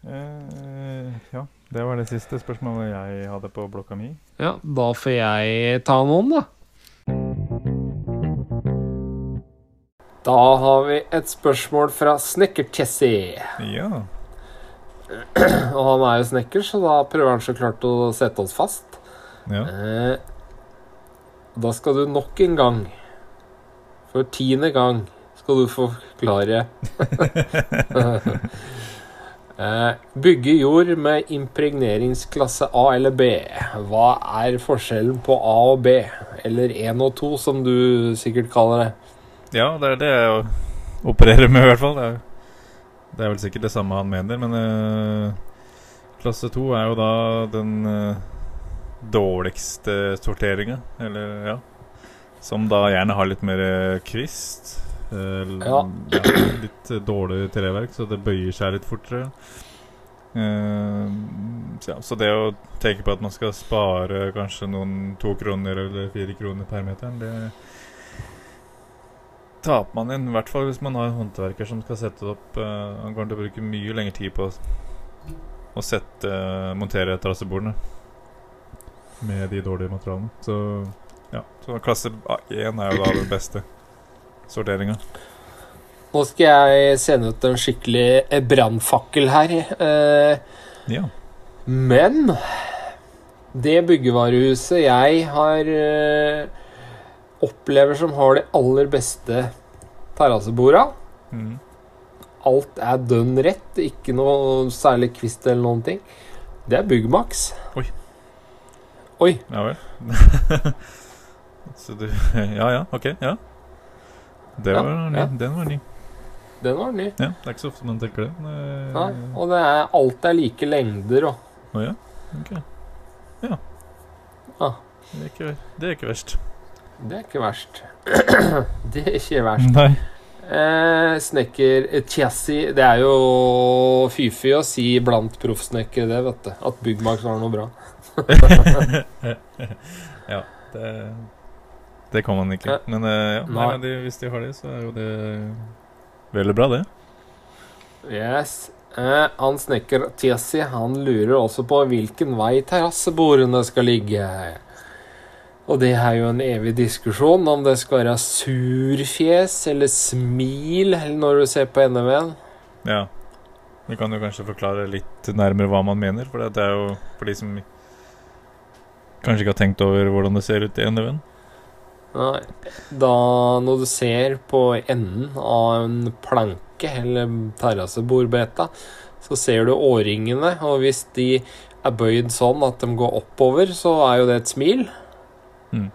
Uh, ja, det var det siste spørsmålet jeg hadde på blokka mi. Ja, da får jeg ta noen, da. Da har vi et spørsmål fra Snekker-Tessie. Ja. Og han er jo snekker, så da prøver han så klart å sette oss fast. ja. Eh, da skal du nok en gang, for tiende gang, skal du forklare eh, Bygge jord med impregneringsklasse A eller B. Hva er forskjellen på A og B? Eller 1 og 2, som du sikkert kaller det. ja, det er det jeg opererer med, i hvert fall. Det er, det er vel sikkert det samme han mener, men uh, klasse 2 er jo da den uh, dårligste sorteringa, eller ja. Som da gjerne har litt mer eh, kvist. eh, l- Ja. litt dårlig treverk, så det bøyer seg litt fortere. Uh, så, ja, så det å tenke på at man skal spare kanskje noen to kroner eller fire kroner per meter, det taper man inn. I hvert fall hvis man har en håndverker som skal sette opp. uh, han kommer til å bruke mye lengre tid på å- sette, uh, montere terrassebordene med de dårlige materialene. Så ja, så klasse A1 er jo da den beste sorteringa. Nå skal jeg sende ut en skikkelig eh, brannfakkel her. Uh, Ja. Men det byggevarehuset jeg har eh, opplever som har de aller beste terrasseborda Mm. Alt er dønn rett, ikke noe særlig kvist eller noen ting. Det er Byggmax. Oi. Oi. Ja vel. så du Ja ja, ok. Ja. Det Ja, ny. ja. Den var ny. Den var ny. Ja, Det er ikke så ofte man tenker det. Nei. eh, Nei, og det er, alt er like lengder og Å ja? Ok. Ja. Ah. Det, er ikke, det er ikke verst. Det er ikke verst. det er ikke verst. Nei. Eh, snekker eh, chassis Det er jo fy-fy å si blant proffsnekkere, det, vet du. At Byggmax har noe bra. ja, det Det kan man ikke. Men eh, ja, nei, Nei. men de, hvis de har det, så er jo det veldig bra, det. Yes. Eh, han snekker Chassis han lurer også på hvilken vei terrassebordene skal ligge. Og det er jo en evig diskusjon om det skal være surfjes eller smil når du ser på NM-en. Ja. Du kan jo kanskje forklare litt nærmere hva man mener, for det er jo for de som kanskje ikke har tenkt over hvordan det ser ut i NM-en. Nei, da når du ser på enden av en planke eller terrassebordbeta, så ser du årringene, og hvis de er bøyd sånn at de går oppover, så er jo det et smil. Mm.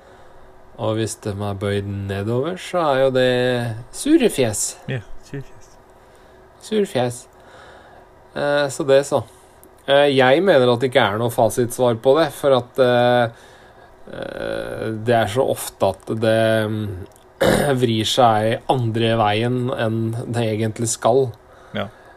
Og hvis de er bøyd nedover, så er jo det surefjes. Ja, kjifjes. Surfjes. Eh, så det, så. Eh, jeg mener at det ikke er noe fasitsvar på det, for at eh, eh, det er så ofte at det mm, vrir seg andre veien enn det egentlig skal.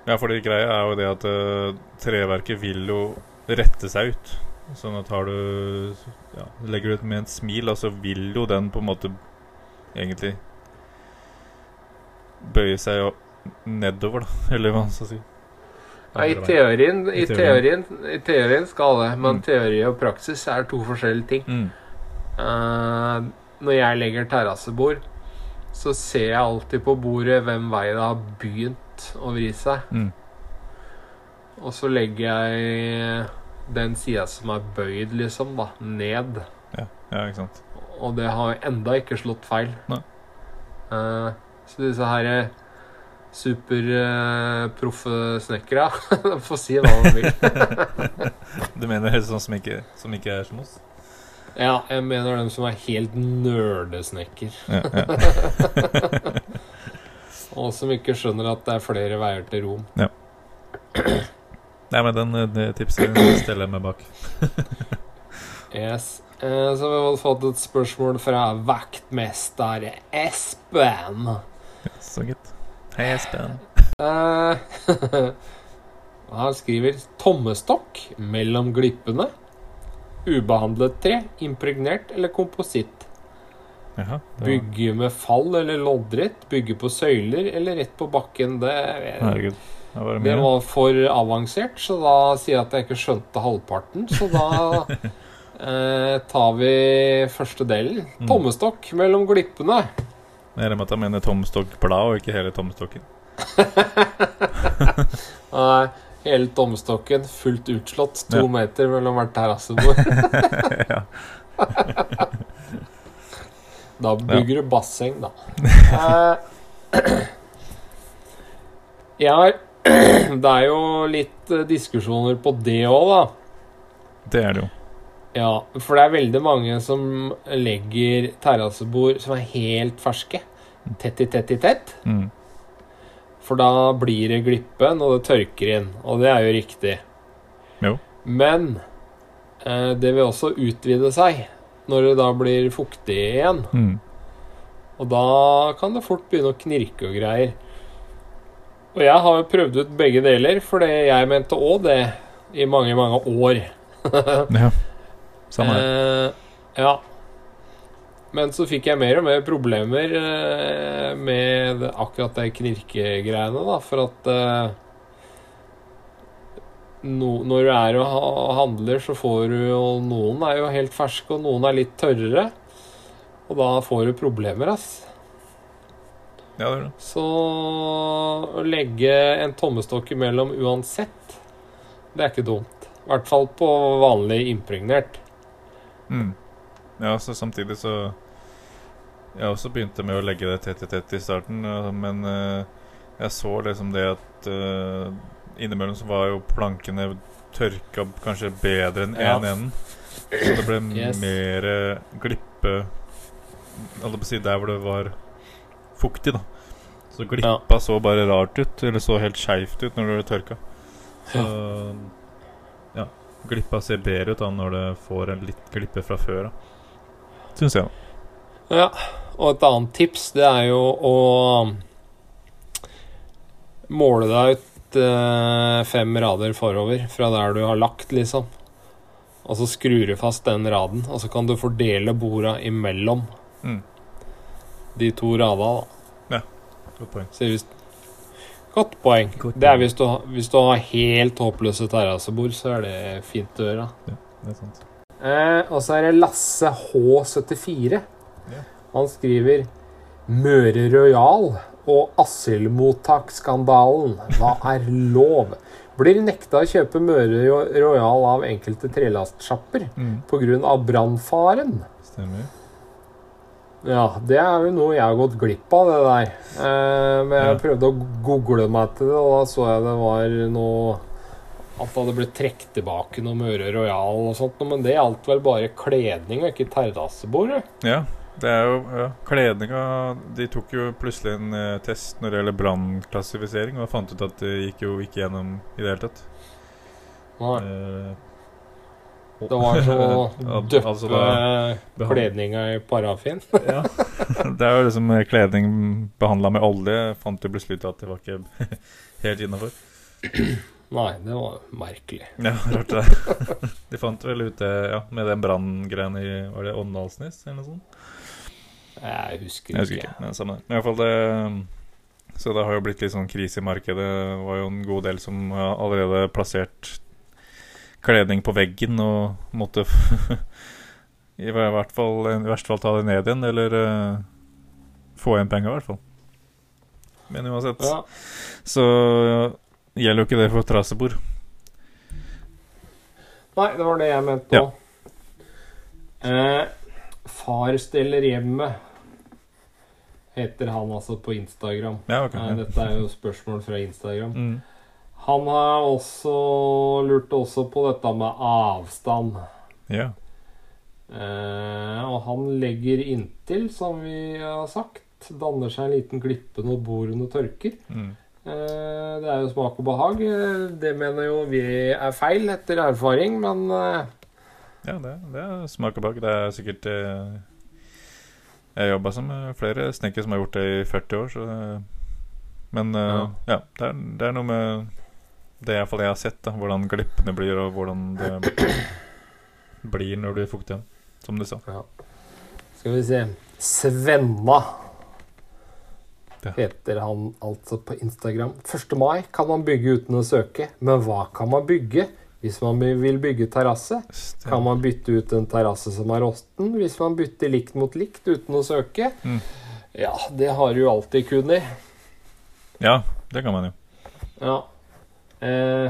Ja, for det greia er jo det at eh, treverket vil jo rette seg ut. Sånn at har du ja, Legger du ut med en smil, og så vil jo den på en måte egentlig bøye seg jo nedover, da. Eller hva man skal si. Ja, I teorien, i, I teorien, I teorien skal det, men Mm. teori og praksis er to forskjellige ting. Mm. Uh, når jeg legger terrassebord, så ser jeg alltid på bordet hvem vei det har begynt å vri seg. Mm. Og så legger jeg den sida som er bøyd, liksom, da, ned. Ja, ja, ikke sant. Og det har enda ikke slått feil. Eh, så disse her superproffe uh, snekkere får si hva de vil. Du mener sånn som ikke, som ikke er som oss? Ja, jeg mener dem som er helt nerdesnekker. Ja, ja. Og som ikke skjønner at det er flere veier til Rom. Nei, men den, den tipset stiller jeg meg bak. Yes. Eh, så vi har fått et spørsmål fra vaktmester Espen. Så gitt. Hei, Espen. Eh, han skriver tommestokk mellom glippene. Ubehandlet tre, impregnert eller kompositt. Jaha. var- Bygge med fall eller loddrett. Bygge på søyler eller rett på bakken. Det, Herregud. Det det var for avansert, så da sier jeg at jeg ikke skjønte halvparten. Så da eh, tar vi første delen. Mm. Tommestokk mellom glippene. Jeg regner med at han mener tommestokkblad og ikke hele tommestokken. Nei, hele tommestokken fullt utslått. To Ja. meter mellom hvert terrassebord. Da bygger du basseng, da. Eh, jeg har Det er jo litt eh, diskusjoner på det òg, da. Det er det jo. Ja, for det er veldig mange som legger terrassebord som er helt ferske. Tett i tett i tett. Mm. For da blir det glippen, og det tørker inn, og det er jo riktig. Jo. Men eh, det vil også utvide seg når det da blir fuktig igjen. Mm. Og da kan det fort begynne å knirke og greier. Og jeg har jo prøvd ut begge deler, for jeg mente òg det i mange, mange år. Ja. Samme her. Eh, ja. Men så fikk jeg mer og mer problemer eh, med akkurat de knirkegreiene, da, for at eh, no, Når du er og handler, så får du jo Noen er jo helt ferske, og noen er litt tørrere. Og da får du problemer, ass. Ja, det det. Så å legge en tommestokk imellom uansett, det er ikke dumt. I hvert fall på vanlig impregnert. Mm. Ja, så samtidig så Jeg også begynte med å legge det tett i tett i starten, men eh, jeg så liksom det at eh, innimellom så var jo plankene tørka kanskje bedre enn Ja. én enden. Så det ble Yes. mer glippe Holdt på å si der hvor det var fuktig, da. Så glippa så bare rart ut, eller så helt skeivt ut når det tørka. Så ja. Glippa ser bedre ut da når det får en litt glippe fra før av. Syns jeg. da. Ja, og et annet tips, det er jo å måle deg ut eh, fem rader forover fra der du har lagt, liksom. Og så skrur du fast den raden, og så kan du fordele borda imellom Mm. De to rada, da. Godt poeng. Hvis Godt poeng. Godt Det er hvis du, hvis du har helt håpløse terrassebord, så er det fint å gjøre. Ja, Det er sant. Eh, og så er det Lasse H74. Ja. Han skriver Møre Royal og asylmottaksskandalen. Hva er lov? Blir nekta å kjøpe Møre Royal av enkelte trelastsjapper Mm. pga. brannfaren. Stemmer. Ja, det er jo noe jeg har gått glipp av, det der. Eh, men jeg Ja. prøvde å google meg til det, og da så jeg det var noe At det hadde blitt trukket tilbake noe Møre Royal og sånt, men det gjaldt vel bare kledning og ikke terrassebord? Ja, Det er jo ja, Kledninga De tok jo plutselig en eh, test når det gjelder brannklassifisering, og fant ut at det gikk jo ikke gjennom i det hele tatt. Nei, Eh, det var så å Al- døppe altså da- kledninga i parafin. ja. Det er jo liksom eh, kledning behandla med olje. Fant jo plutselig ut at det var ikke helt innafor. Nei, det var merkelig. Ja, rart det. De fant vel ut det ja, med den branngreia i Var det Åndalsnes eller noe sånt? Jeg husker Jeg husker ikke. ikke. Nei, samme det. Men i hvert fall det Så det har jo blitt litt sånn krise i markedet. Det var jo en god del som allerede plassert kledning på veggen og måtte i hvert fall, i verste fall ta det ned igjen, eller uh, få igjen penger, i hvert fall. Men uansett, Ja, så gjelder jo ikke det for trasebord. Nei, det var det jeg mente Ja. Eh, far steller hjemmet, heter han altså på Instagram. Ja, ok. eh, dette er jo spørsmål fra Instagram. Mm. Han har også lurt også på dette med avstand. Ja. Eh, og han legger inntil, som vi har sagt, danner seg en liten glippe når bordene tørker. Mm. Eh, det er jo smak og behag. Eh, Det mener jo vi er feil etter erfaring, men eh, Ja, det, det er smak og behag. Det er sikkert eh, Jeg har jobba som eh, flere snekkere som har gjort det i 40 år, så Men eh, Ja. ja, det, er, det er noe med det i hvert fall jeg har sett, da, hvordan glippene blir, og hvordan det blir når du er fuktig igjen. som du sa. skal vi se Svenna Ja. heter han altså på Instagram. 1. mai kan man bygge uten å søke, men hva kan man bygge? Hvis man vil bygge terrasse, kan man bytte ut en terrasse som er råsten. Hvis man bytter likt mot likt uten å søke. Mm. Ja, det har du jo alltid kunnet. Ja, det kan man jo. Ja. Eh,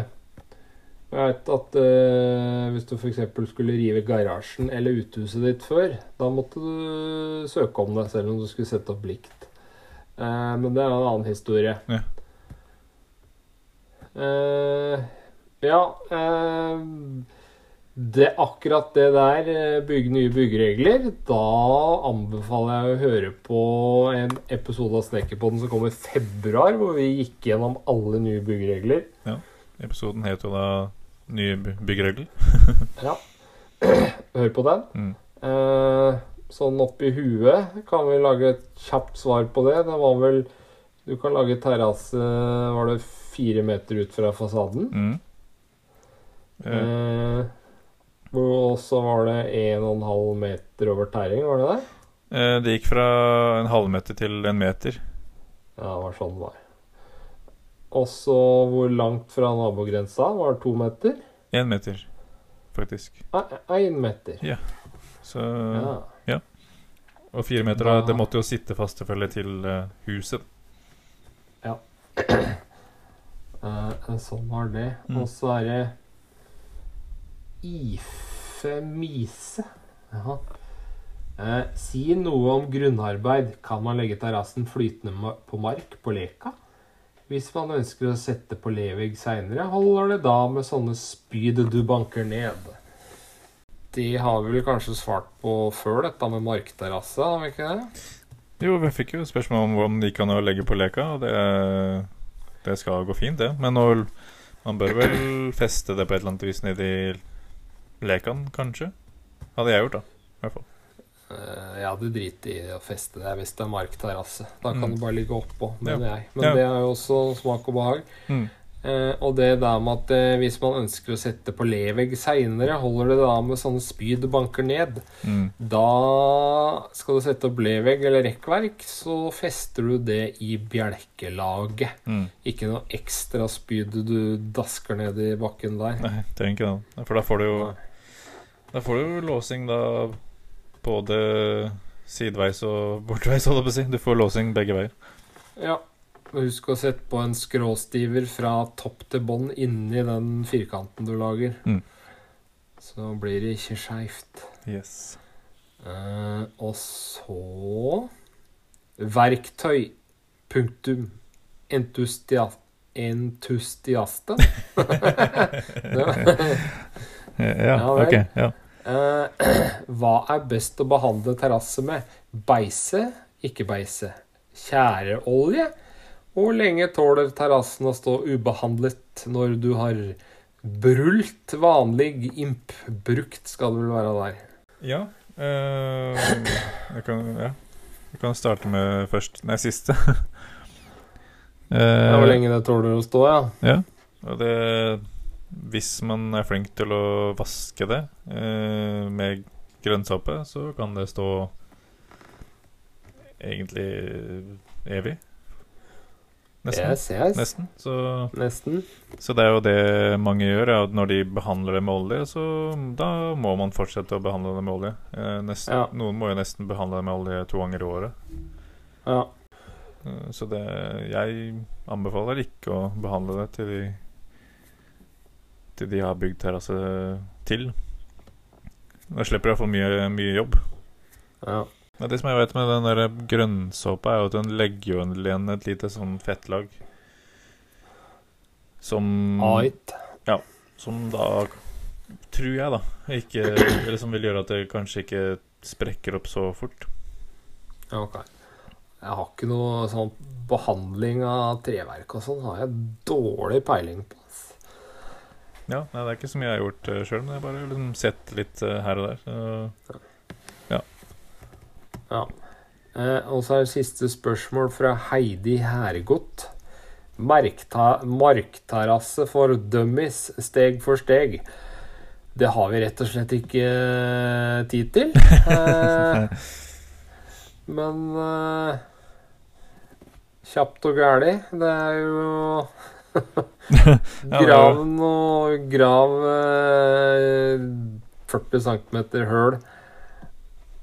jeg vet at eh, hvis du f.eks. skulle rive garasjen eller uthuset ditt før, da måtte du søke om det, selv om du skulle sette opp likt. Eh, men det er en annen historie. Ja. Eh, ja eh, det, akkurat det der, eh, bygge nye byggeregler, da anbefaler jeg å høre på en episode av Snekkerpodden som kommer i februar, hvor vi gikk gjennom alle nye byggeregler. Ja. Episoden het jo da Nye byggeregler. ja. Hør på den. Mm. Eh, sånn oppi huet kan vi lage et kjapt svar på det. Det var vel Du kan lage terrasse Var det fire meter ut fra fasaden? Mm. Eh, Eh, og så var det 1,5 meter over terreng, var det det? eh, det gikk fra en halvmeter til en meter. Ja, det var sånn det var. Og så hvor langt fra nabogrensa var det to meter? Én meter, faktisk. Én meter. Ja. Så, Ja. Og fire meter, da, det måtte jo sitte fast selvfølgelig til huset. huset. Eh, sånn var det. Mm. Og så er det Ife Mise. Jaha. Eh, si noe om grunnarbeid. Kan man legge terrassen flytende på mark på Leka? Hvis man ønsker å sette på levegg seinere, holder det da med sånne spyd du banker ned. Det har vi vel kanskje svart på før, dette med markterrasse, har vi ikke det? Jo, vi fikk jo spørsmål om hvordan det gikk an å legge på leka, og det, det skal gå fint, det. Men nå, man bør vel feste det på et eller annet vis nedi lekan, kanskje? Hadde jeg gjort, da. I hvert fall. Eh, Jeg hadde driti i å feste det hvis det er markterrasse. Da kan Mm. det bare ligge oppå, mener jeg. Men Ja. det er jo også smak og behag. Mm. Eh, og det der med at eh, hvis man ønsker å sette på levegg seinere, holder det da med sånne spyd du banker ned. Mm. Da skal du sette opp levegg eller rekkverk, så fester du det i bjelkelaget. Mm. Ikke noe ekstra spyd du dasker ned i bakken der. Nei, trenger ikke det. For da får du jo Nei. Da får du låsing da både sideveis og bortveis, holdt jeg på å si. Du får låsing begge veier. Ja. Husk å sette på en skråstiver fra topp til bånn inni den firkanten du lager. Mm. Så blir det ikke skeivt. Yes. Eh, og så Verktøy. Punktum. Entusiast... Entusiasten. Ja, ok. Ja. Eh, hva er best å behandle terrasse med? Beise, ikke beise. Tjæreolje? Hvor lenge tåler terrassen å stå ubehandlet når du har brult vanlig imp? Brukt skal det vel være der. Ja. eh, jeg kan Ja. Jeg kan starte med først Nei, siste. Ja, hvor lenge det tåler å stå, ja. Ja, og det Hvis man er flink til å vaske det eh, med grønnsåpe, så kan det stå egentlig evig. Nesten. Yes, yes. Nesten. Så, Nesten. så det er jo det mange gjør, at når de behandler det med olje, så da må man fortsette å behandle det med olje. Eh, nesten, Ja. Noen må jo nesten behandle det med olje to ganger i året. Ja. Eh, Så det Jeg anbefaler ikke å behandle det til de Til de har bygd terrasse til. Da slipper du iallfall mye, mye jobb. ja. Det som jeg vet med den der grønnsåpa, er jo at den legger jo igjen et lite sånn fettlag. Som Ait. Som da Tror jeg, da. Ikke Eller som vil gjøre at det kanskje ikke sprekker opp så fort. Ok. Jeg har ikke noe sånn behandling av treverk og sånn, har jeg dårlig peiling på. Ja, nei, Det er ikke så mye jeg har gjort uh, sjøl, men jeg har bare liksom sett litt uh, her og der. Uh, Ja. Eh, og så er det siste spørsmål fra Heidi Hergot. Markterrasse for dummies, steg for steg. Det har vi rett og slett ikke eh, tid til. Eh, men eh, kjapt og gæli, det er jo Grav og Grav eh, 40 cm høl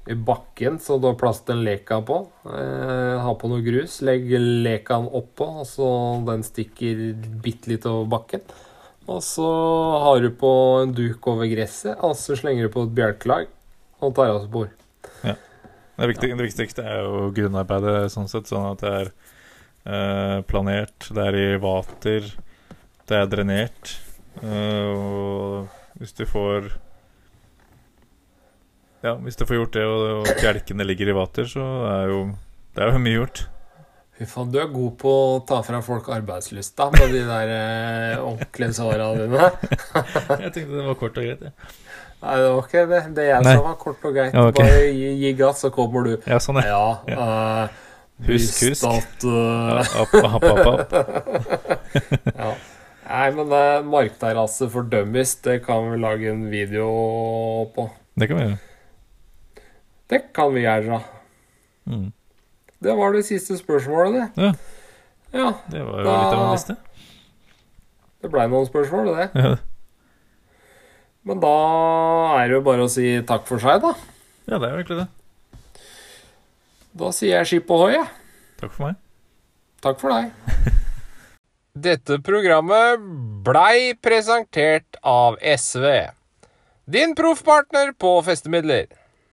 i bakken, så du har plass til en leka på. Eh, ha på noe grus. Legg lekaen oppå, så den stikker bitte litt over bakken. Og så har du på en duk over gresset, og så slenger du på et bjelkelag og terrassebord. det, viktig, det viktigste er jo grunnarbeidet, sånn sett. Sånn at det er planert, det er i vater, det er drenert. eh, og hvis du får Ja, hvis du får gjort det, og, og bjelkene ligger i vater, så er jo Det er jo mye gjort. Fy faen, du er god på å ta fra folk arbeidslysta med de der eh, ordentlige såra dine. Jeg tenkte det var kort og greit, jeg. Nei, det var ikke det. Det jeg Nei. sa, var kort og greit. Ja, okay. Bare gi, gi gass, så kommer du. Ja, sånn, ja. Ja. eh, Husk, husk. At, uh... opp, opp, opp, opp. ja. Nei, men uh, markterrasse for dummies, det kan vi lage en video på. Det kan vi gjøre. Det kan vi gjøre. Mm. Det var det siste spørsmålet, det. Ja. Ja, Det var jo litt av en liste. det blei noen spørsmål, det. Ja. Men da er det jo bare å si takk for seg, da. ja, det er jo egentlig det. Da sier jeg skip ohoi, jeg. Takk for meg. Takk for deg. Dette programmet blei presentert av SV. Din proffpartner på festemidler.